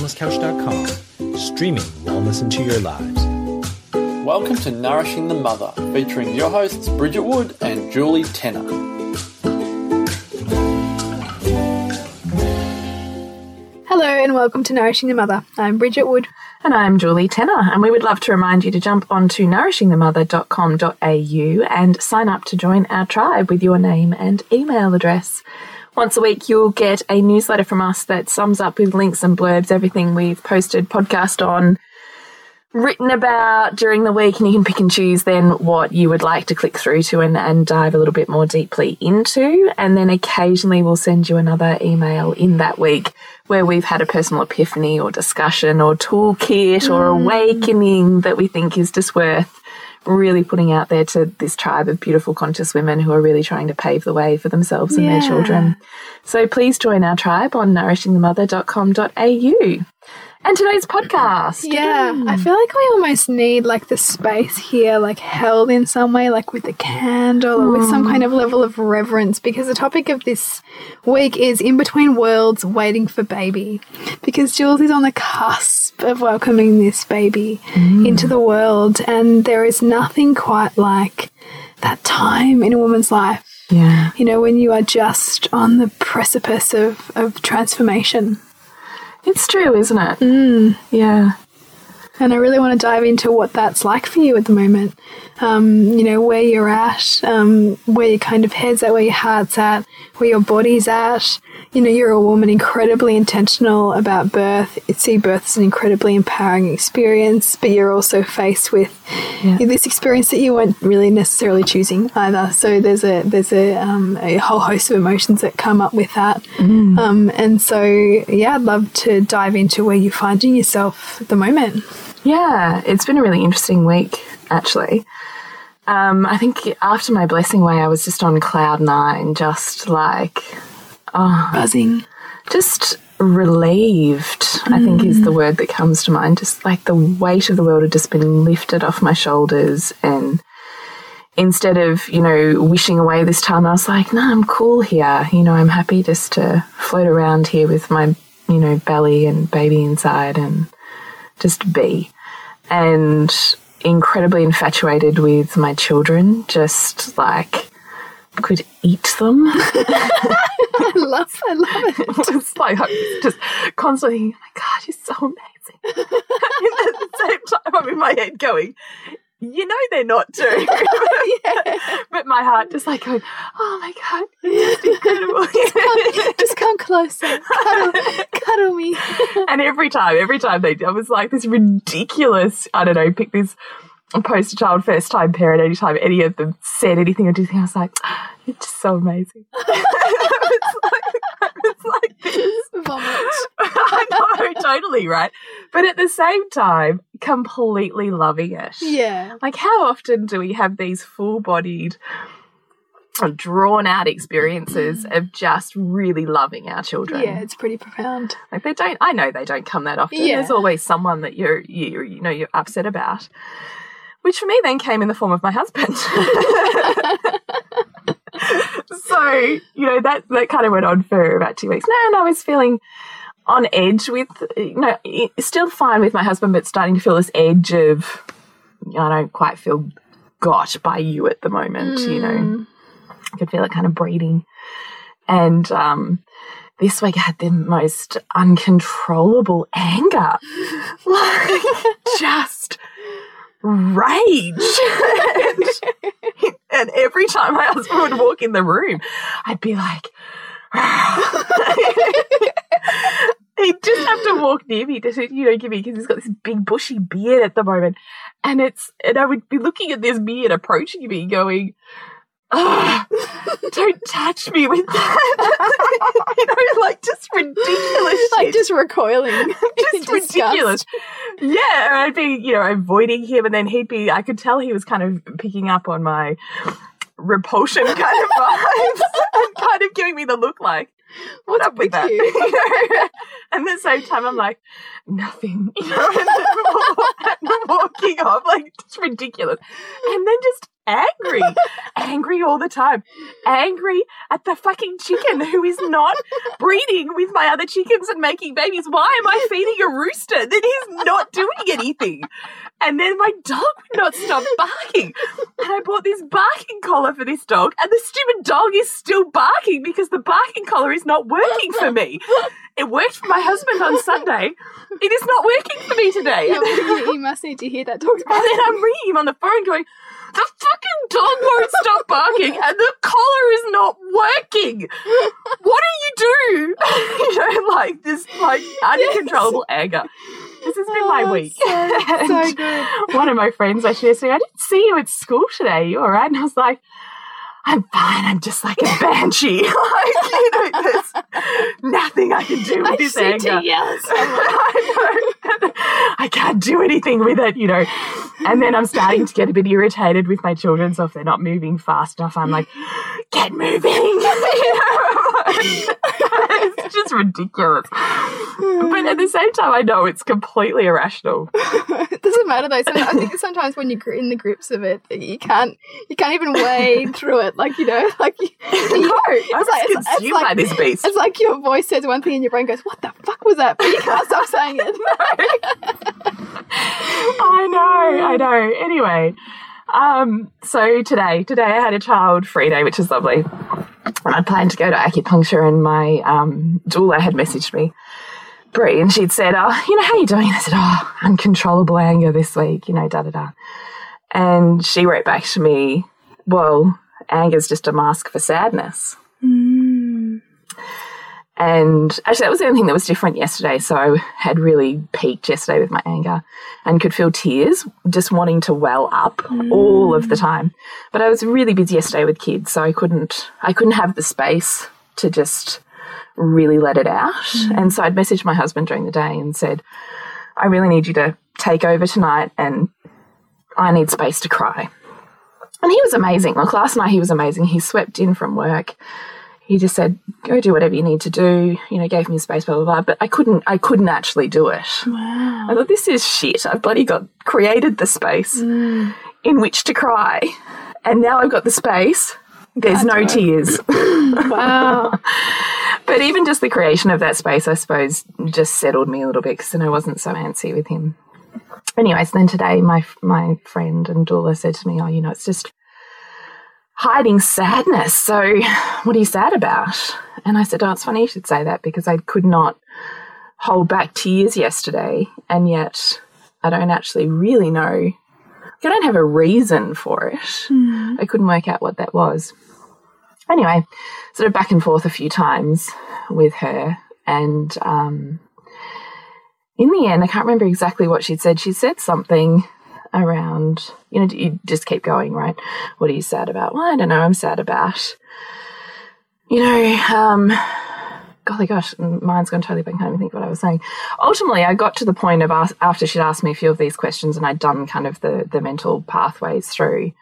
wellnesscouch.com, streaming wellness into your lives. Welcome to Nourishing the Mother, featuring your hosts Bridget Wood and Julie Tenner. Hello and welcome to Nourishing the Mother. I'm Bridget Wood. And I'm Julie Tenner, and we would love to remind you to jump onto nourishingthemother.com.au and sign up to join our tribe with your name and email address. Once a week, you'll get a newsletter from us that sums up with links and blurbs everything we've posted podcast on, written about during the week, and you can pick and choose then what you would like to click through to and, and dive a little bit more deeply into. And then occasionally we'll send you another email in that week where we've had a personal epiphany or discussion or toolkit or mm. awakening that we think is just worth really putting out there to this tribe of beautiful conscious women who are really trying to pave the way for themselves and their children. So please join our tribe on nourishingthemother.com.au. And today's podcast. Yeah, I feel like we almost need like the space here, like held in some way, like with a candle or with some mm. kind of level of reverence, because the topic of this week is in between worlds, waiting for baby. Because Jules is on the cusp of welcoming this baby mm. into the world, and there is nothing quite like that time in a woman's life. Yeah. You know, when you are just on the precipice of, of transformation. It's true, isn't it? Mm. Yeah. And I really want to dive into what that's like for you at the moment. Um, you know, where you're at, um, where your kind of head's at, where your heart's at, where your body's at. You know, you're a woman incredibly intentional about birth. You see birth as an incredibly empowering experience, but you're also faced with Yeah. this experience that you weren't really necessarily choosing either. So there's a there's a, um, a whole host of emotions that come up with that. Um, and so, yeah, I'd love to dive into where you're finding yourself at the moment. Yeah, it's been a really interesting week, actually. Um, I think after my blessing way, I was just on cloud nine, just like, buzzing. just relieved, I think is the word that comes to mind. Just like the weight of the world had just been lifted off my shoulders. And instead of, you know, wishing away this time, I was like, no, I'm cool here. You know, I'm happy just to float around here with my, you know, belly and baby inside and just be. And incredibly infatuated with my children, just like could eat them. I love, I love it. just like just constantly oh my God, you're so amazing. at the same time, I'm in my head going, you know they're not too. But my heart just like going, oh my God, you're just incredible. Just come closer, cuddle, cuddle me. and every time, every time they, I was like this ridiculous, I don't know, pick this poster child first time parent, anytime any of them said anything or did anything, I was like, you're just so amazing. it's like, it's like this. Vomit. I know, totally, right? But at the same time, completely loving it. Yeah. Like, how often do we have these full bodied, drawn out experiences mm. of just really loving our children? Yeah, it's pretty profound. Like, they don't, I know they don't come that often. Yeah. There's always someone that you're, you, you know, you're upset about. Which for me then came in the form of my husband. so, you know, that, that kind of went on for about two weeks. No, and I was feeling on edge with, you know, still fine with my husband, but starting to feel this edge of, I don't quite feel got by you at the moment, you know. I could feel it kind of breeding. And um, this week I had the most uncontrollable anger. Like, just rage. and, every time my husband would walk in the room, I'd be like, he'd just have to walk near me to, you know, give me, because he's got this big bushy beard at the moment. And it's, and I would be looking at this beard approaching me going, "Ah, don't touch me with that. you know, like just ridiculous Like just recoiling. just ridiculous. Yeah, I'd be, you know, avoiding him, and then he'd be, I could tell he was kind of picking up on my repulsion kind of vibes and kind of giving me the look like, what up with that? you? Know? and at the same time, I'm like, nothing, you know, and walking off, like, just ridiculous. And then just angry, angry all the time, angry at the fucking chicken who is not breeding with my other chickens and making babies. Why am I feeding a rooster that is not doing anything? And then my dog would not stop barking. And I bought this barking collar for this dog, and the stupid dog is still barking because the barking collar is not working for me. It worked for my husband on Sunday. It is not working for me today. Yeah, well, you, you must need to hear that talked And about. then I'm ringing him on the phone going, the fucking dog won't stop barking and the collar is not working. What do you do? you know, like this like uncontrollable anger. This has been my Oh, week. so- so good. One of my friends actually said, I didn't see you at school today. You all right? And I was like, I'm fine. I'm just like a banshee. like, you know, there's nothing I can do with this I to anger. I. I can't do anything with it, you know. And then I'm starting to get a bit irritated with my children. So if they're not moving fast enough, I'm like, get moving. You know? It's just ridiculous. But at the same time, I know it's completely irrational. it doesn't matter though. I think sometimes when you're in the grips of it, you can't you can't even wade through it. Like you know, like you, you I'm just consumed by this beast. It's like your voice says one thing and your brain goes, "What the fuck was that?" But you can't stop saying it. I know, I know. Anyway, um, so today, today I had a child free day, which is lovely. And I planned to go to acupuncture, and my um, doula had messaged me, Brie, and she'd said, "Oh, you know how you doing?" I said, "Oh, uncontrollable anger this week, you know, da da da." And she wrote back to me, "Well, anger's just a mask for sadness." And actually, that was the only thing that was different yesterday. So I had really peaked yesterday with my anger and could feel tears just wanting to well up mm. all of the time. But I was really busy yesterday with kids, so I couldn't I couldn't have the space to just really let it out. Mm. And so I'd messaged my husband during the day and said, I really need you to take over tonight and I need space to cry. And he was amazing. Like last night, he was amazing. He swept in from work he just said, "Go do whatever you need to do." You know, gave me space, blah blah blah. But I couldn't, I couldn't actually do it. Wow! I thought this is shit. I've bloody got created the space mm. in which to cry, and now I've got the space. There's no tears. Wow. But even just the creation of that space, I suppose, just settled me a little bit because then I wasn't so antsy with him. Anyways, then today my my friend and doula said to me, "Oh, you know, it's just hiding sadness. So, what are you sad about?" And I said, "Oh, it's funny you should say that because I could not hold back tears yesterday, and yet I don't actually really know. I don't have a reason for it. I couldn't work out what that was." Anyway, sort of back and forth a few times with her, and um, in the end, I can't remember exactly what she'd said. She said something around, you know, you just keep going, right? What are you sad about? Well, I don't know. I'm sad about, you know, um, golly gosh, mine's gone totally blank. I can't even think what I was saying. Ultimately, I got to the point of ask, after she'd asked me a few of these questions and I'd done kind of the, the mental pathways through,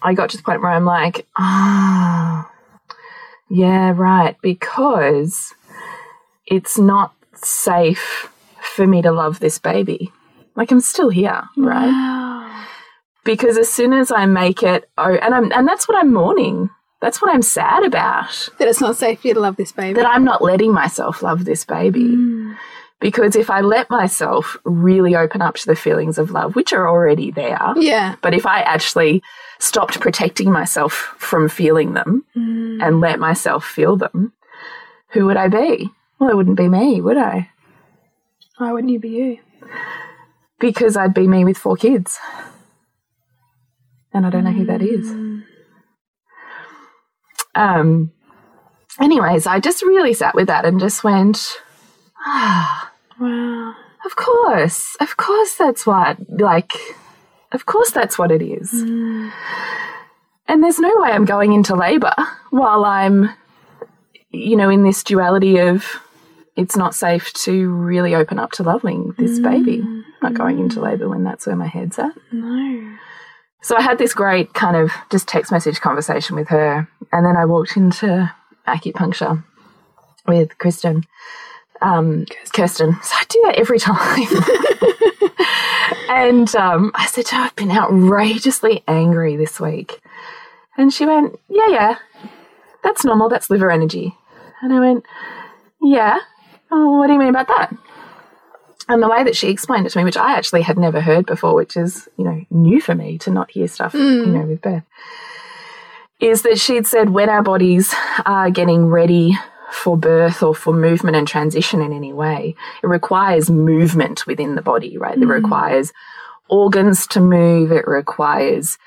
I got to the point where I'm like, ah, yeah, right, because it's not safe for me to love this baby. Like I'm still here, right? Wow. Because as soon as I make it, oh, and I'm, and that's what I'm mourning. That's what I'm sad about. That it's not safe for you to love this baby. That I'm not letting myself love this baby. Hmm. Because if I let myself really open up to the feelings of love, which are already there, yeah. but if I actually stopped protecting myself from feeling them hmm. and let myself feel them, who would I be? Well, it wouldn't be me, would I? Why wouldn't you be you? Because I'd be me with four kids. And I don't know who that is. Um anyways, I just really sat with that and just went, ah, Wow. of course. Of course that's what like of course that's what it is. And there's no way I'm going into labor while I'm you know in this duality of it's not safe to really open up to loving this baby. I'm not going into labor when that's where my head's at. No. So I had this great kind of just text message conversation with her, and then I walked into acupuncture with Kristen. Um, Kirsten. So I do that every time. And um, I said to her, I've been outrageously angry this week. And she went, Yeah, yeah, that's normal. That's liver energy. And I went, Yeah. Oh, what do you mean about that? And the way that she explained it to me, which I actually had never heard before, which is, you know, new for me to not hear stuff, you mm. know, with birth, is that she'd said when our bodies are getting ready for birth or for movement and transition in any way, it requires movement within the body, right? It mm. requires organs to move, it requires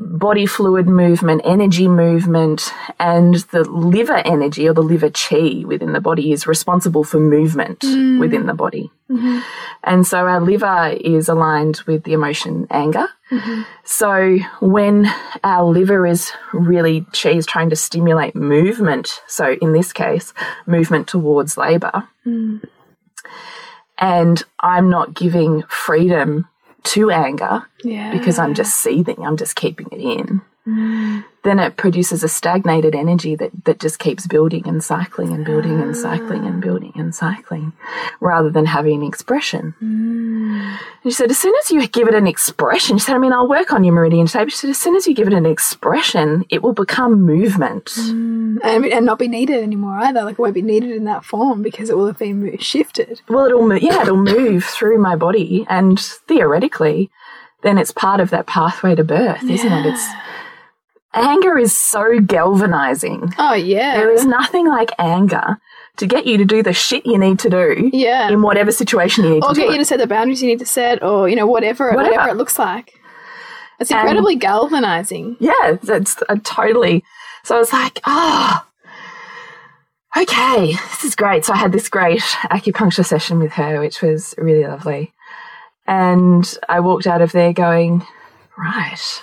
body fluid movement, energy movement, and the liver energy or the liver chi within the body is responsible for movement mm. within the body. Mm-hmm. And so our liver is aligned with the emotion anger. Mm-hmm. So when our liver is really, chi is trying to stimulate movement, so in this case, movement towards labor, mm. and I'm not giving freedom to anger Yeah. because I'm just seething, I'm just keeping it in, then it produces a stagnated energy that, that just keeps building and cycling and building and ah. cycling and building and cycling rather than having an expression. And she said, as soon as you give it an expression, she said, I mean, I'll work on your meridian shape. She said, as soon as you give it an expression, it will become movement. Mm. and, and not be needed anymore either. Like it won't be needed in that form because it will have been shifted. Well, it'll move, yeah, it'll move through my body, and theoretically, then it's part of that pathway to birth, isn't it? It's anger is so galvanizing. Oh yeah. There is nothing like anger to get you to do the shit you need to do yeah. in whatever situation you need or to do. get you to set the boundaries you need to set, or you know whatever Whatever. whatever, it looks like. It's And- incredibly galvanizing. yeah, that's a totally. So I was like, ah. Okay, this is great. So I had this great acupuncture session with her, which was really lovely. And I walked out of there going, right,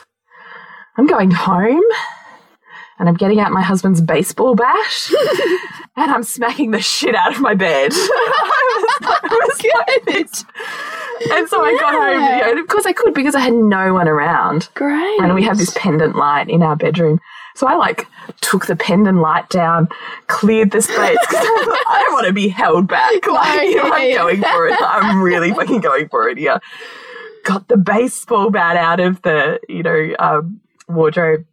I'm going home and I'm getting out my husband's baseball bat and I'm smacking the shit out of my bed. I was, I was like, and so I got home, you know, and of course I could because I had no one around Great. and we have this pendant light in our bedroom. So I like took the pendant light down, cleared the space because I, don't want to be held back. Like yeah, I'm yeah. going for it. I'm really fucking going for it here. Got the baseball bat out of the you know um, wardrobe,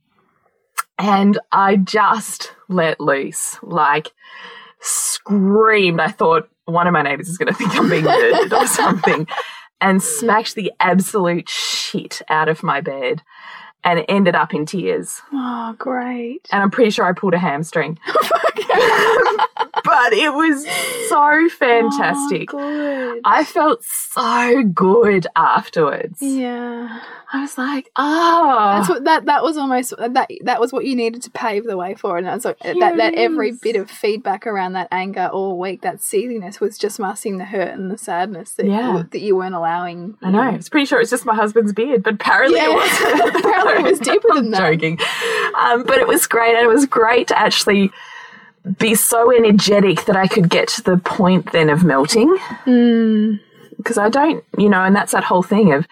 and I just let loose, like screamed. I thought one of my neighbors is going to think I'm being murdered or something, and smacked the absolute shit out of my bed and ended up in tears. oh, great. And I'm pretty sure I pulled a hamstring. but it was so fantastic. Oh. I felt so good afterwards. yeah. I was like, oh, That's what that that was almost that that was what you needed to pave the way for, and that's what, that that every bit of feedback around that anger all week, that seethiness was just masking the hurt and the sadness that Yeah. you, that you weren't allowing. I know. I was pretty sure it was just my husband's beard, but apparently Yeah. it wasn't. Apparently it was deeper than I'm that. Joking. Um, but it was great, and it was great to actually be so energetic that I could get to the point then of melting. Mm, Because I don't, you know, and that's that whole thing of,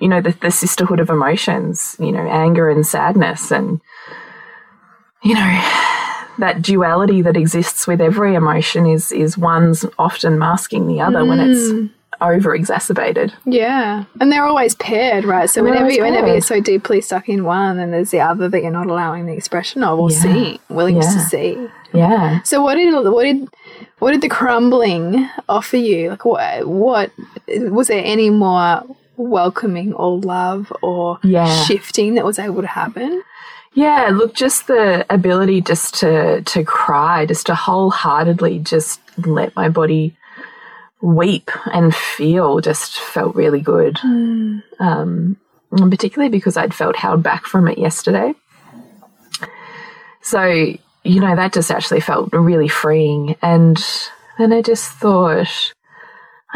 you know, the, the sisterhood of emotions, you know, anger and sadness, and, you know, that duality that exists with every emotion is is one's often masking the other when Mm. it's over exacerbated. yeah, and they're always paired, right? So They're whenever you, whenever you're so deeply stuck in one, then there's the other that you're not allowing the expression of or Yeah. seeing, willingness to see. Yeah. So what did what did what did the crumbling offer you? Like what what was there any more welcoming or love or Yeah. shifting that was able to happen? Yeah, look, just the ability just to to cry, just to wholeheartedly just let my body weep and feel just felt really good. Um, and particularly because I'd felt held back from it yesterday. So, you know, that just actually felt really freeing. And then I just thought,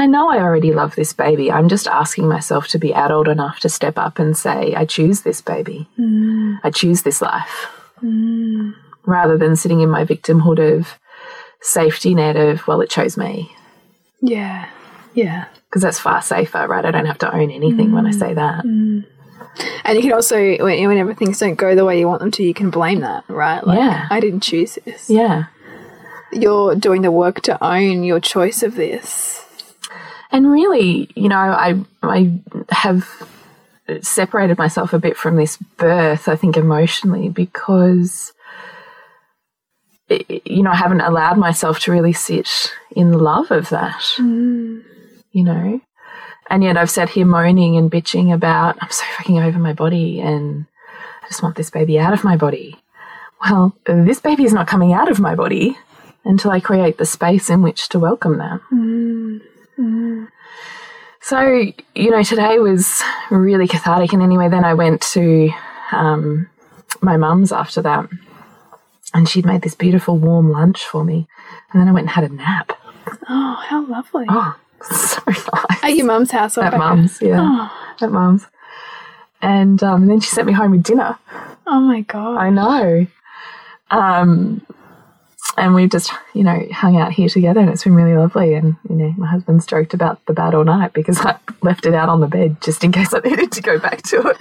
I know I already love this baby. I'm just asking myself to be adult enough to step up and say, I choose this baby. Mm. I choose this life. Mm. Rather than sitting in my victimhood of safety net of, well, it chose me. Yeah. Yeah. Because that's far safer, right? I don't have to own anything when I mm. say that. And you can also when, whenever things don't go the way you want them to, you can blame that, right? Like Yeah. I didn't choose this. Yeah. You're doing the work to own your choice of this. And really, you know, I I have separated myself a bit from this birth. I think emotionally because you know I haven't allowed myself to really sit in love of that. Mm. You know, and yet I've sat here moaning and bitching about I'm so fucking over my body and I just want this baby out of my body. Well, this baby is not coming out of my body until I create the space in which to welcome them. Mm. Mm. So, you know, today was really cathartic. And anyway, then I went to um, my mum's after that. And she'd made this beautiful warm lunch for me. And then I went and had a nap. Oh, how lovely. Oh, so nice. At your mum's house or At mum's, yeah. Oh. At mum's. And, um, then she sent me home with dinner. Oh my god. I know. Um, and we've just, you know, hung out here together and it's been really lovely. And, you know, my husband's joked about the bed all night because I left it out on the bed just in case I needed to go back to it.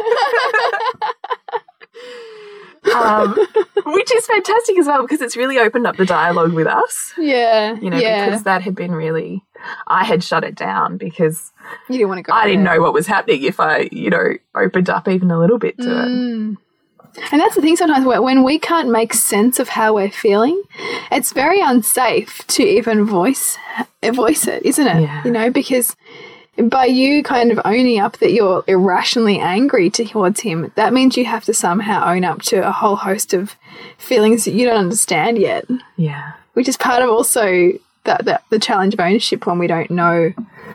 um, which is fantastic as well because it's really opened up the dialogue with us, yeah. you know, yeah. because that had been really, I had shut it down because you didn't want to go. I didn't there. know what was happening if I, you know, opened up even a little bit to it. And that's the thing sometimes when we can't make sense of how we're feeling, it's very unsafe to even voice voice it, isn't it? Yeah. You know, because by you kind of owning up that you're irrationally angry towards him, that means you have to somehow own up to a whole host of feelings that you don't understand yet, Yeah. which is part of also the, the, the challenge of ownership when we don't know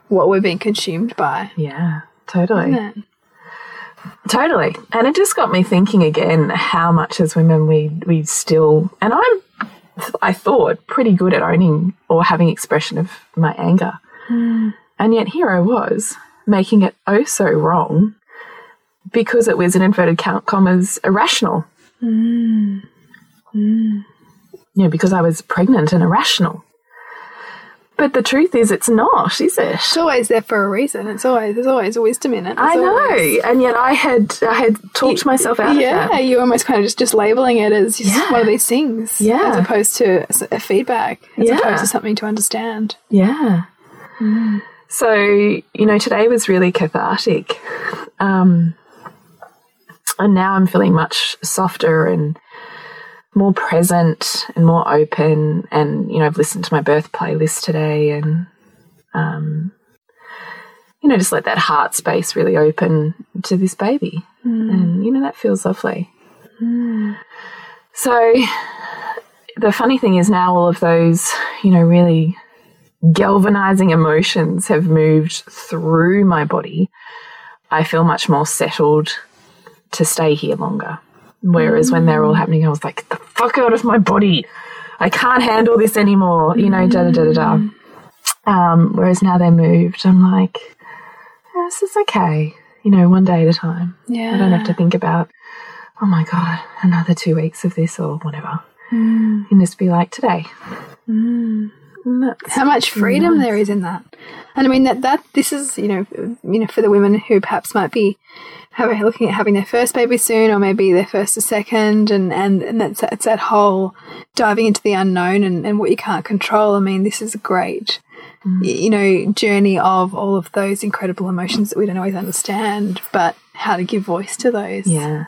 what we're being consumed by. Yeah. Totally. Totally. And it just got me thinking again how much as women we we still and I'm I thought pretty good at owning or having expression of my anger. Hmm. And yet here I was making it oh so wrong because it was in inverted count commas irrational. Hmm. Hmm. You know, because I was pregnant and irrational. But the truth is it's not, is it? It's always there for a reason. It's always there's always a wisdom in it. I know, always- and yet I had I had talked myself out yeah, you're almost kind of just, just labeling it as just Yeah. one of these things, Yeah. as opposed to a feedback, as Yeah. opposed to something to understand. Yeah. So, you know, today was really cathartic. Um, and now I'm feeling much softer and more present and more open. And, you know, I've listened to my birth playlist today and, um, you know, just let that heart space really open to this baby. Hmm. And, you know, that feels lovely. Hmm. So, the funny thing is now all of those, you know, really galvanizing emotions have moved through my body, I feel much more settled to stay here longer. Whereas when they're all hmm. happening, I was like, the fuck out of my body. I can't handle this anymore, you know, da da da da da. Mm. Um, whereas now they're moved, I'm like, "Yeah, this is okay, you know, one day at a time. Yeah, I don't have to think about, oh my God, another two weeks of this or whatever. Mm. You can just be like, today. And that's- How much freedom there is in that, and I mean that that this is you know you know for the women who perhaps might be looking at having their first baby soon, or maybe their first or second, and and and that's it's that whole diving into the unknown and, and what you can't control. I mean, this is a great mm. y- you know journey of all of those incredible emotions that we don't always understand, but how to give voice to those yeah.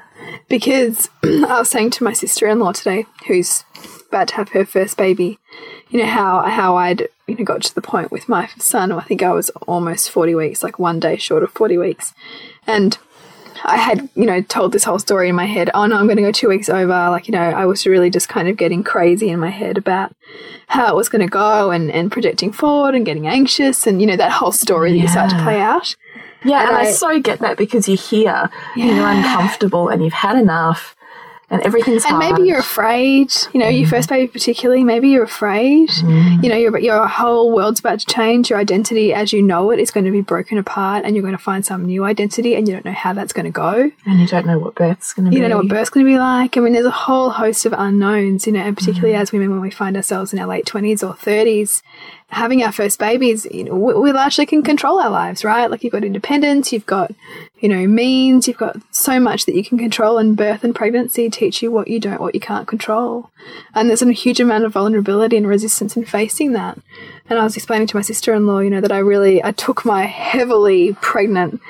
because I was saying to my sister-in-law today, who's about to have her first baby, you know how how I'd you know got to the point with my son. I think I was almost forty weeks, like one day short of forty weeks, and I had you know told this whole story in my head. Oh no, I'm going to go two weeks over. Like you know, I was really just kind of getting crazy in my head about how it was going to go and and projecting forward and getting anxious and you know that whole story that you start to play out. Yeah, and, And I, I- so get that because you're here and you're uncomfortable and you've had enough and everything's And hard. maybe you're afraid, you know, your mm. first baby particularly, maybe you're afraid. Mm. You know, your, your whole world's about to change. Your identity as you know it is going to be broken apart and you're going to find some new identity and you don't know how that's going to go. and you don't know what birth's going to be. You don't know what birth's going to be like. I mean, there's a whole host of unknowns, you know, and particularly mm. as women when we find ourselves in our late 20s or 30s, having our first babies, you know, we, we largely can control our lives, right? Like you've got independence, you've got, you know, means, you've got so much that you can control, and birth and pregnancy teach you what you don't, what you can't control. And there's a huge amount of vulnerability and resistance in facing that. And I was explaining to my sister-in-law, you know, that I really, I took my heavily pregnant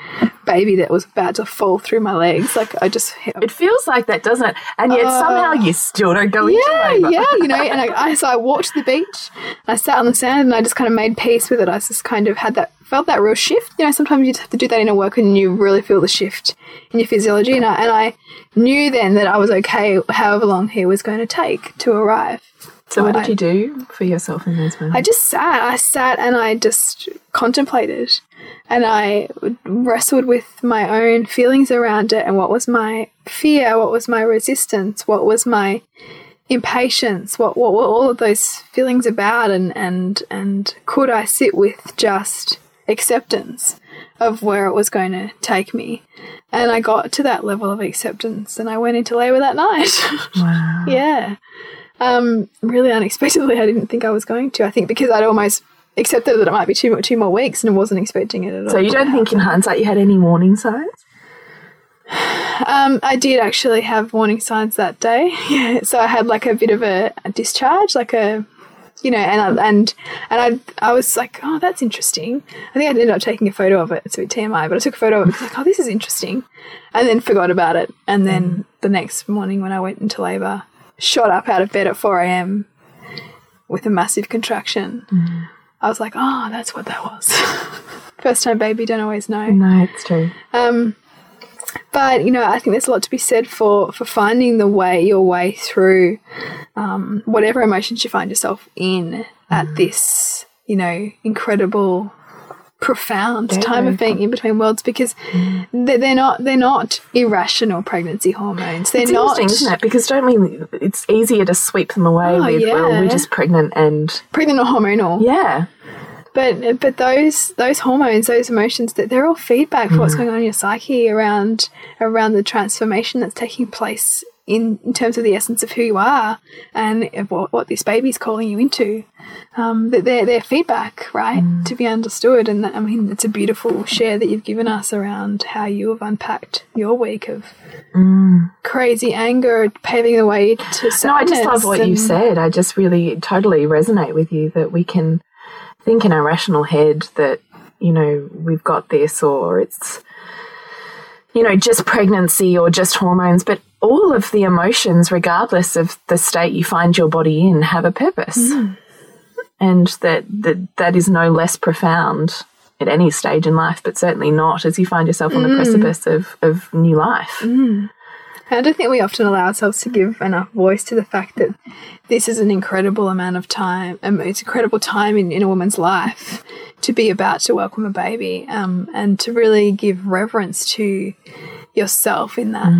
baby that was about to fall through my legs. Like I just, It feels like that, doesn't it? And yet oh. somehow you still don't go into yeah, labour. yeah, you know, and I, I so I walked to the beach, I sat on the sand, and I just kind of made peace with it. I just kind of had that felt that real shift. You know, sometimes you have to do that in a work, and you really feel the shift in your physiology. And I, and I knew then that I was okay, however long he was going to take to arrive. So what I- did you do for yourself in those moments? I just sat. I sat and I just contemplated, and I wrestled with my own feelings around it, and what was my fear, what was my resistance, what was my impatience, what what were all of those feelings about, and and and could I sit with just acceptance of where it was going to take me, and I got to that level of acceptance, and I went into labour that night. wow. Yeah. Um, really unexpectedly, I didn't think I was going to. I think because I'd almost accepted that it might be two, more- two more weeks and I wasn't expecting it at all. So you don't think in hindsight you had any warning signs? Um, I did actually have warning signs that day. Yeah. So I had like a bit of a, a discharge, like a, you know, and I, and and I I was like, oh, that's interesting. I think I ended up taking a photo of it. It's a bit TMI, but I took a photo of it like, oh, this is interesting, and then forgot about it. And then the next morning when I went into labour, shot up out of bed at four a.m. with a massive contraction. I was like, oh, that's what that was. First time baby, don't always know. No, it's true. Um, but you know, I think there's a lot to be said for for finding the way your way through um, whatever emotions you find yourself in at this, you know, incredible, profound time of being in between worlds because they're, they're not they're not irrational pregnancy hormones. They're It's not interesting, isn't it? Because don't we? It's easier to sweep them away Oh, with, well, we're just pregnant and pregnant or hormonal. yeah, But but those those hormones, those emotions, that they're all feedback for what's mm. going on in your psyche around around the transformation that's taking place in, in terms of the essence of who you are and of what, what this baby's calling you into. Um, that they're feedback, right, to be understood. And that, I mean, it's a beautiful share that you've given us around how you have unpacked your week of crazy anger, paving the way to. No, I just love what you said. I just really totally resonate with you that we can think in our rational head that, you know, we've got this or it's, you know, just pregnancy or just hormones, but all of the emotions, regardless of the state you find your body in, have a purpose. Mm. And that, that that is no less profound at any stage in life, but certainly not as you find yourself on the mm. precipice of, of new life. Mm. I don't think we often allow ourselves to give enough voice to the fact that this is an incredible amount of time. Um, it's incredible time in, in a woman's life to be about to welcome a baby um, and to really give reverence to yourself in that,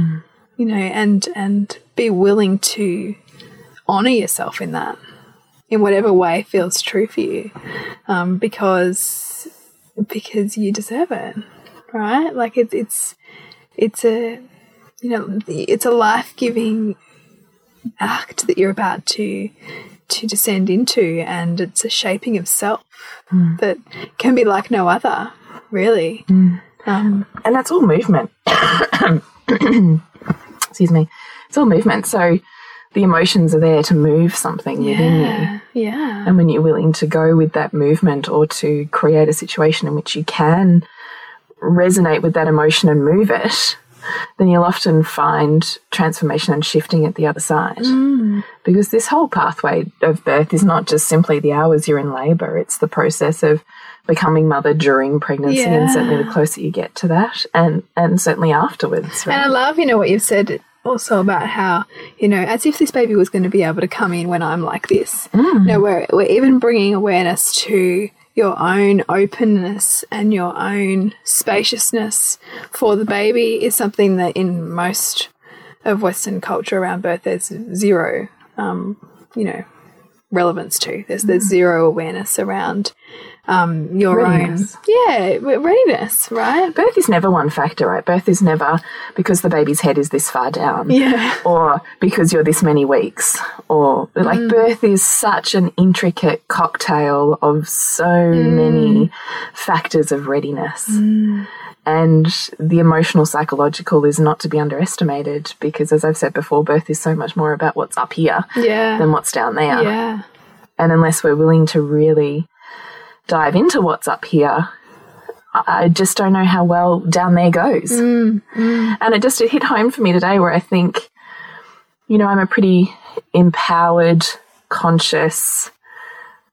you know, and and be willing to honor yourself in that, in whatever way feels true for you, um, because because you deserve it, right? Like it's it's it's a you know it's a life-giving act that you're about to to descend into and it's a shaping of self that can be like no other really um, and that's all movement. Excuse me. It's all movement. So the emotions are there to move something within you. yeah yeah And when you're willing to go with that movement or to create a situation in which you can resonate with that emotion and move it, then you'll often find transformation and shifting at the other side. Mm. Because this whole pathway of birth is not just simply the hours you're in labor, it's the process of becoming mother during pregnancy and certainly the closer you get to that and and certainly afterwards. And I love, you know, what you've said also about how, you know, as if this baby was going to be able to come in when I'm like this. Mm. You know, we're, we're even bringing awareness to your own openness and your own spaciousness for the baby is something that in most of Western culture around birth there's zero, um, you know, relevance to. There's there's zero awareness around um, your Readiness. own yeah readiness, right? Birth is never one factor, right? Birth is never because the baby's head is this far down. Yeah. Or because you're this many weeks. Or like mm. birth is such an intricate cocktail of so mm. many factors of readiness. Mm. And the emotional psychological is not to be underestimated because, as I've said before, birth is so much more about what's up here Yeah. than what's down there. yeah. And unless we're willing to really dive into what's up here, I just don't know how well down there goes. Mm, mm. And it just it hit home for me today where I think, you know, I'm a pretty empowered, conscious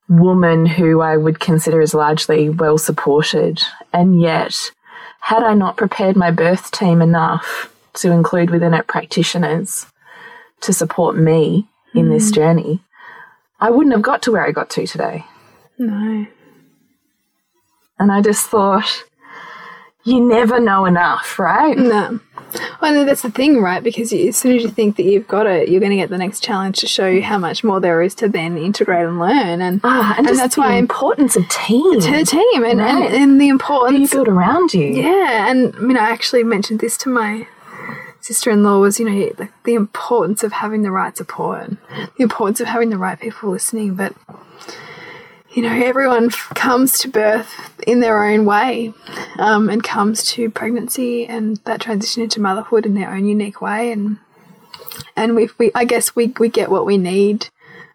woman who I would consider as largely well supported. And yet, had I not prepared my birth team enough to include within it practitioners to support me in this mm. journey, I wouldn't have got to where I got to today. No. And I just thought, you never know enough, right? No. Well, no, that's the thing, right? Because you, as soon as you think that you've got it, you're going to get the next challenge to show you how much more there is to then integrate and learn. And, Ah, and, just that's the why importance of team. to the team and, Right. and, and the Who you importance build around you. Yeah, and I mean, I actually mentioned this to my sister-in-law was, you know, the, the importance of having the right support, the importance of having the right people listening. But you know, everyone comes to birth in their own way, um, and comes to pregnancy and that transition into motherhood in their own unique way, and and we, we I guess we we get what we need.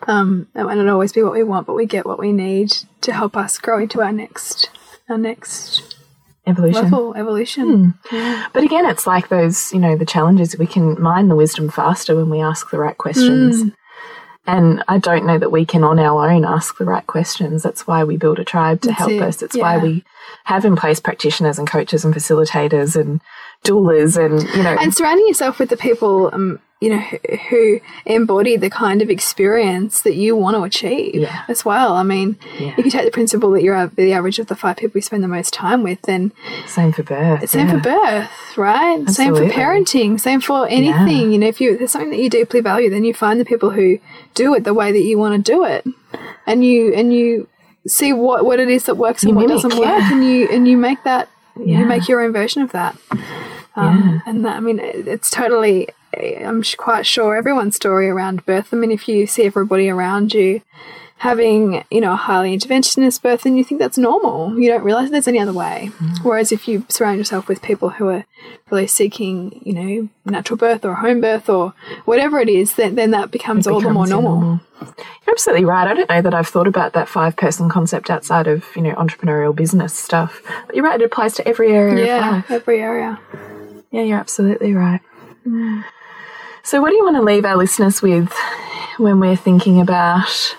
Um, it might not always be what we want, but we get what we need to help us grow into our next, our next Evolution. level evolution. But again, it's like those, you know, the challenges. We can mine the wisdom faster when we ask the right questions. Mm. And I don't know that we can on our own ask the right questions. That's why we build a tribe to That's help it, us. It's why we have in place practitioners and coaches and facilitators and doulas and, you know, and surrounding yourself with the people um, you know who, who embody the kind of experience that you want to achieve Yeah. as well i mean Yeah. if you take the principle that you're the average of the five people you spend the most time with then same for birth. same yeah. for birth right same for parenting same for anything you know if you there's something that you deeply value then you find the people who do it the way that you want to do it and you and you see what what it is that works and what mimic, doesn't work and you and you make that you make your own version of that um, and that, I mean, it- it's totally, I'm quite sure everyone's story around birth. I mean, if you see everybody around you having, you know, a highly interventionist birth, then you think that's normal. You don't realize there's any other way. Mm. Whereas if you surround yourself with people who are really seeking, you know, natural birth or home birth or whatever it is, then, then that becomes all the more becomes your normal. You're absolutely right. I don't know that I've thought about that five person concept outside of, you know, entrepreneurial business stuff. But you're right, it applies to every area of Yeah, life. every area. Yeah, you're absolutely right. Mm. So, what do you want to leave our listeners with when we're thinking about?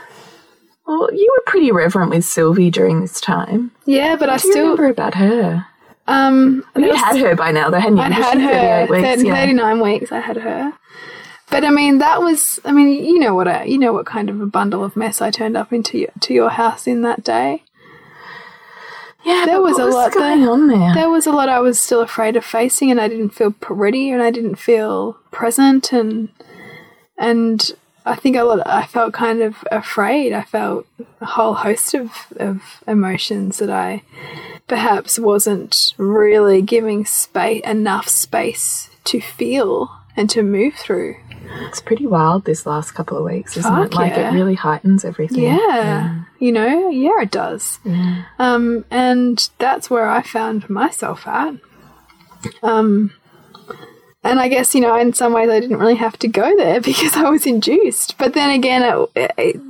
Well, you were pretty reverent with Sylvie during this time. Yeah, but I What you still, remember about her? um, You there had her by now, though, hadn't you? I'd had her 38 weeks? 30, Yeah. 39 weeks. I had her. But I mean, that was. I mean, you know what? I, you know what kind of a bundle of mess I turned up into your, to your house in that day. Yeah, There was a lot going there. on there. There was a lot I was still afraid of facing, and I didn't feel ready, and I didn't feel present, and and I think a lot. I felt kind of afraid. I felt a whole host of of emotions that I perhaps wasn't really giving space enough space to feel and to move through. It's pretty wild this last couple of weeks, isn't Fuck it? Like yeah. it really heightens everything. Yeah, you know, yeah, it does. Yeah. Um, and that's where I found myself at. Um, and I guess you know, in some ways, I didn't really have to go there because I was induced. But then again, it, it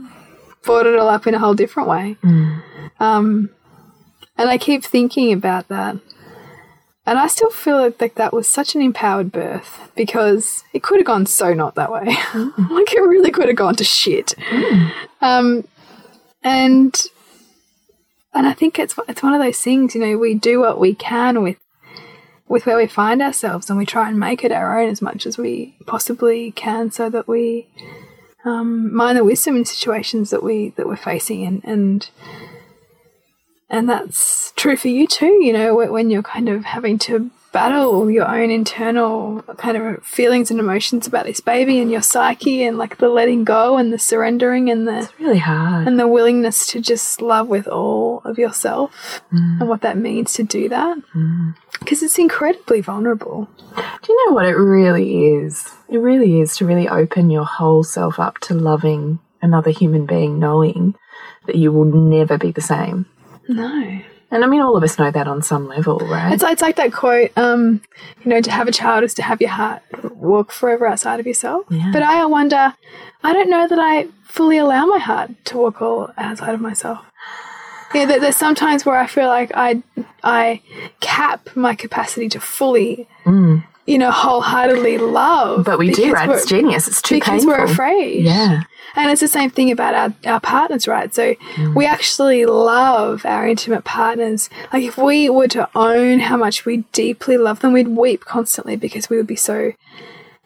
brought it all up in a whole different way. Um, and I keep thinking about that. And I still feel like, that was such an empowered birth because it could have gone so not that way. like it really could have gone to shit. Um, and and I think it's it's one of those things, you know, we do what we can with with where we find ourselves, and we try and make it our own as much as we possibly can, so that we um, mind the wisdom in situations that we that we're facing, and and and that's true for you too. You know, when you're kind of having to battle your own internal kind of feelings and emotions about this baby and your psyche and like the letting go and the surrendering and the it's Really hard. and the willingness to just love with all of yourself mm. and what that means to do that mm. because it's incredibly vulnerable Do you know what it really is? It really is to really open your whole self up to loving another human being, knowing that you will never be the same. No And I mean, all of us know that on some level, right? It's, it's like that quote, um, you know, to have a child is to have your heart walk forever outside of yourself. Yeah. But I wonder, I don't know that I fully allow my heart to walk all outside of myself. Yeah, there, there's sometimes where I feel like I, I cap my capacity to fully, you know, wholeheartedly love. Mm. but we do, right? It's genius. It's too because painful. we're afraid. Yeah. And it's the same thing about our, our partners, right? So Mm. we actually love our intimate partners. Like if we were to own how much we deeply love them, we'd weep constantly because we would be so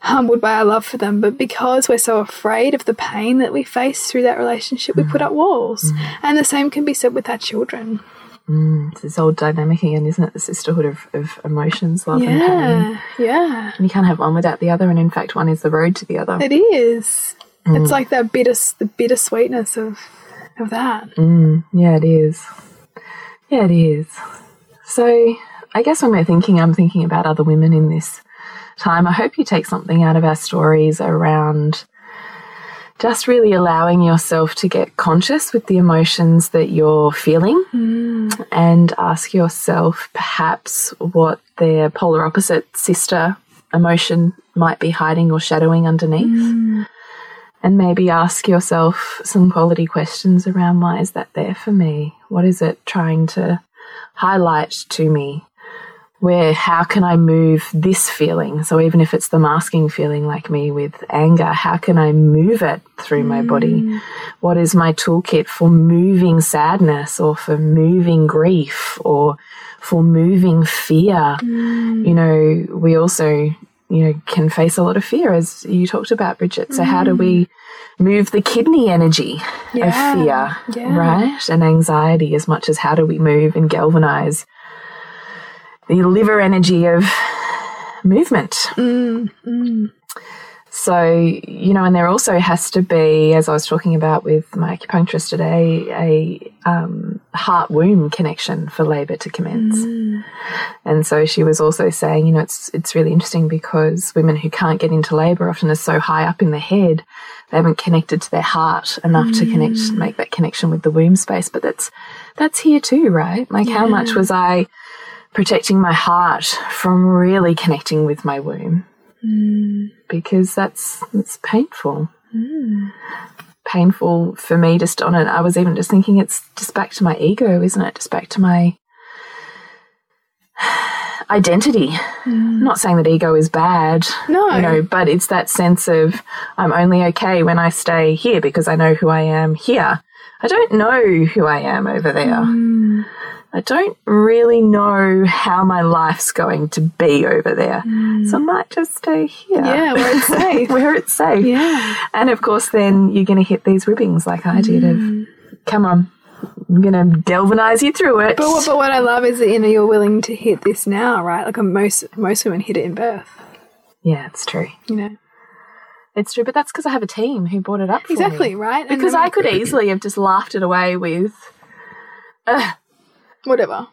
humbled by our love for them. But because we're so afraid of the pain that we face through that relationship, we put up walls. And the same can be said with our children. Mm, it's this old dynamic again, isn't it? The sisterhood of, of emotions, love and pain. Yeah. Yeah. And you can't have one without the other. And in fact, one is the road to the other. It is. It's mm. like that bitter, the bittersweetness of, of that. Mm, yeah, it is. Yeah, it is. So I guess when we're thinking, I'm thinking about other women in this time. I hope you take something out of our stories around just really allowing yourself to get conscious with the emotions that you're feeling hmm. and ask yourself perhaps what their polar opposite sister emotion might be hiding or shadowing underneath. Hmm. And maybe ask yourself some quality questions around why is that there for me? What is it trying to highlight to me? Where, how can I move this feeling? So, even if it's the masking feeling like me with anger, how can I move it through my body? Mm. What is my toolkit for moving sadness or for moving grief or for moving fear? Mm. You know, we also, you know, can face a lot of fear as you talked about, Bridget. So, how do we mm. move the kidney energy Yeah, of fear, yeah. right? And anxiety as much as how do we move and galvanize the liver energy of movement. So, you know, and there also has to be, as I was talking about with my acupuncturist today, a um, heart womb connection for labour to commence. And so she was also saying, you know, it's it's really interesting because women who can't get into labour often are so high up in the head, they haven't connected to their heart enough to connect, make that connection with the womb space. But that's that's here too, right? Like, how much was I protecting my heart from really connecting with my womb? Hmm. Because that's it's painful. Hmm. Painful for me just on it. I was even just thinking it's just back to my ego, isn't it? Just back to my identity. I'm not saying that ego is bad. No. You know, but it's that sense of I'm only okay when I stay here because I know who I am here. I don't know who I am over there. I don't really know how my life's going to be over there. So I mm. might just stay here. Yeah, where it's safe. Where it's safe. Yeah. And of course, then you're going to hit these ribbings like I did of, mm. come on, I'm going to galvanize you through it. But what, but what I love is that you know you're willing to hit this now, right? Like most most women hit it in birth. yeah, it's true. You know It's true. But that's because I have a team who brought it up for me. exactly right. Because I could easily have just laughed it away with, whatever.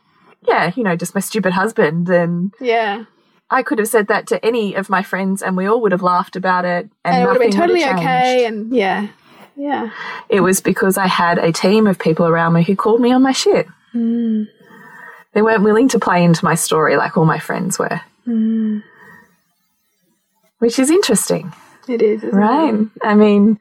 yeah, you know, just my stupid husband. And Yeah, I could have said that to any of my friends and we all would have laughed about it. And, and it would have been totally have okay. And yeah, yeah, It was because I had a team of people around me who called me on my shit. Hmm. They weren't willing to play into my story like all my friends were. Hmm. Which is interesting, it is. Isn't right? It? I mean,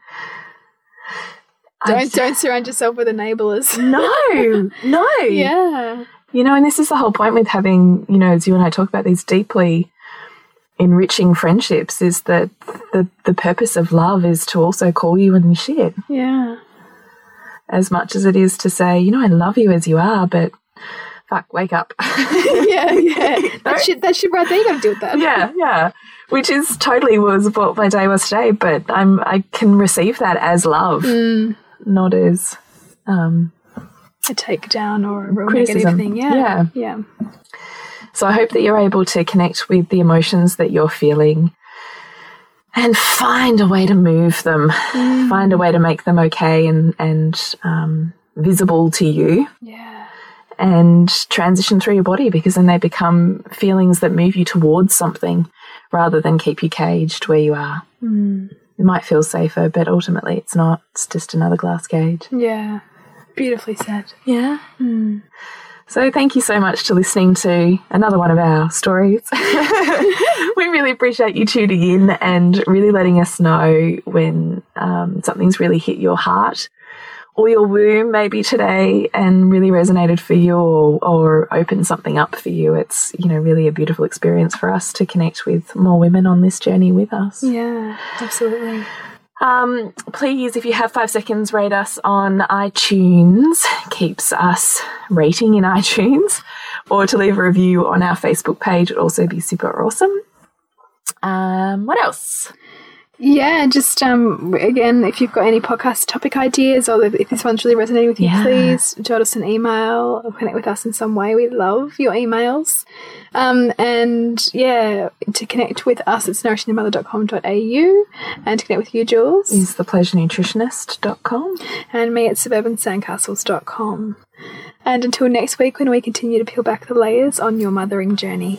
Don't don't surround yourself with enablers. no, no. yeah, You know, and this is the whole point with having, you know, as you and I talk about these deeply enriching friendships, is that the, the purpose of love is to also call you on your shit yeah, as much as it is to say, you know, I love you as you are, but fuck, wake up. yeah, yeah. That shit, that shit right there. You deal with that. yeah, yeah. Which is totally was what my day was today, but I'm I can receive that as love, mm. Not as um a takedown or a real Criticism. negative thing. Yeah, Yeah. yeah. So I hope that you're able to connect with the emotions that you're feeling and find a way to move them, find a way to make them okay and, and um, visible to you Yeah. and transition through your body because then they become feelings that move you towards something rather than keep you caged where you are. It might feel safer, but ultimately it's not. It's just another glass cage. Yeah. Beautifully said. Yeah. So thank you so much to listening to another one of our stories. we really appreciate you tuning in and really letting us know when um, something's really hit your heart or your womb maybe today and really resonated for you or, or opened something up for you. It's, you know, really a beautiful experience for us to connect with more women on this journey with us. Yeah, absolutely. Um, please, if you have five seconds, rate us on iTunes. Keeps us rating in iTunes, or to leave a review on our Facebook page It'd also be super awesome. Um, what else? Yeah, just um again, if you've got any podcast topic ideas or if this one's really resonating with you, Yeah. please jot us an email or connect with us in some way. We love your emails. Um, and yeah, to connect with us, it's nourishingthemother.com.au and to connect with you, Jules, Is thepleasurenutritionist.com. and me at suburbansandcastles.com. And until next week, when we continue to peel back the layers on your mothering journey.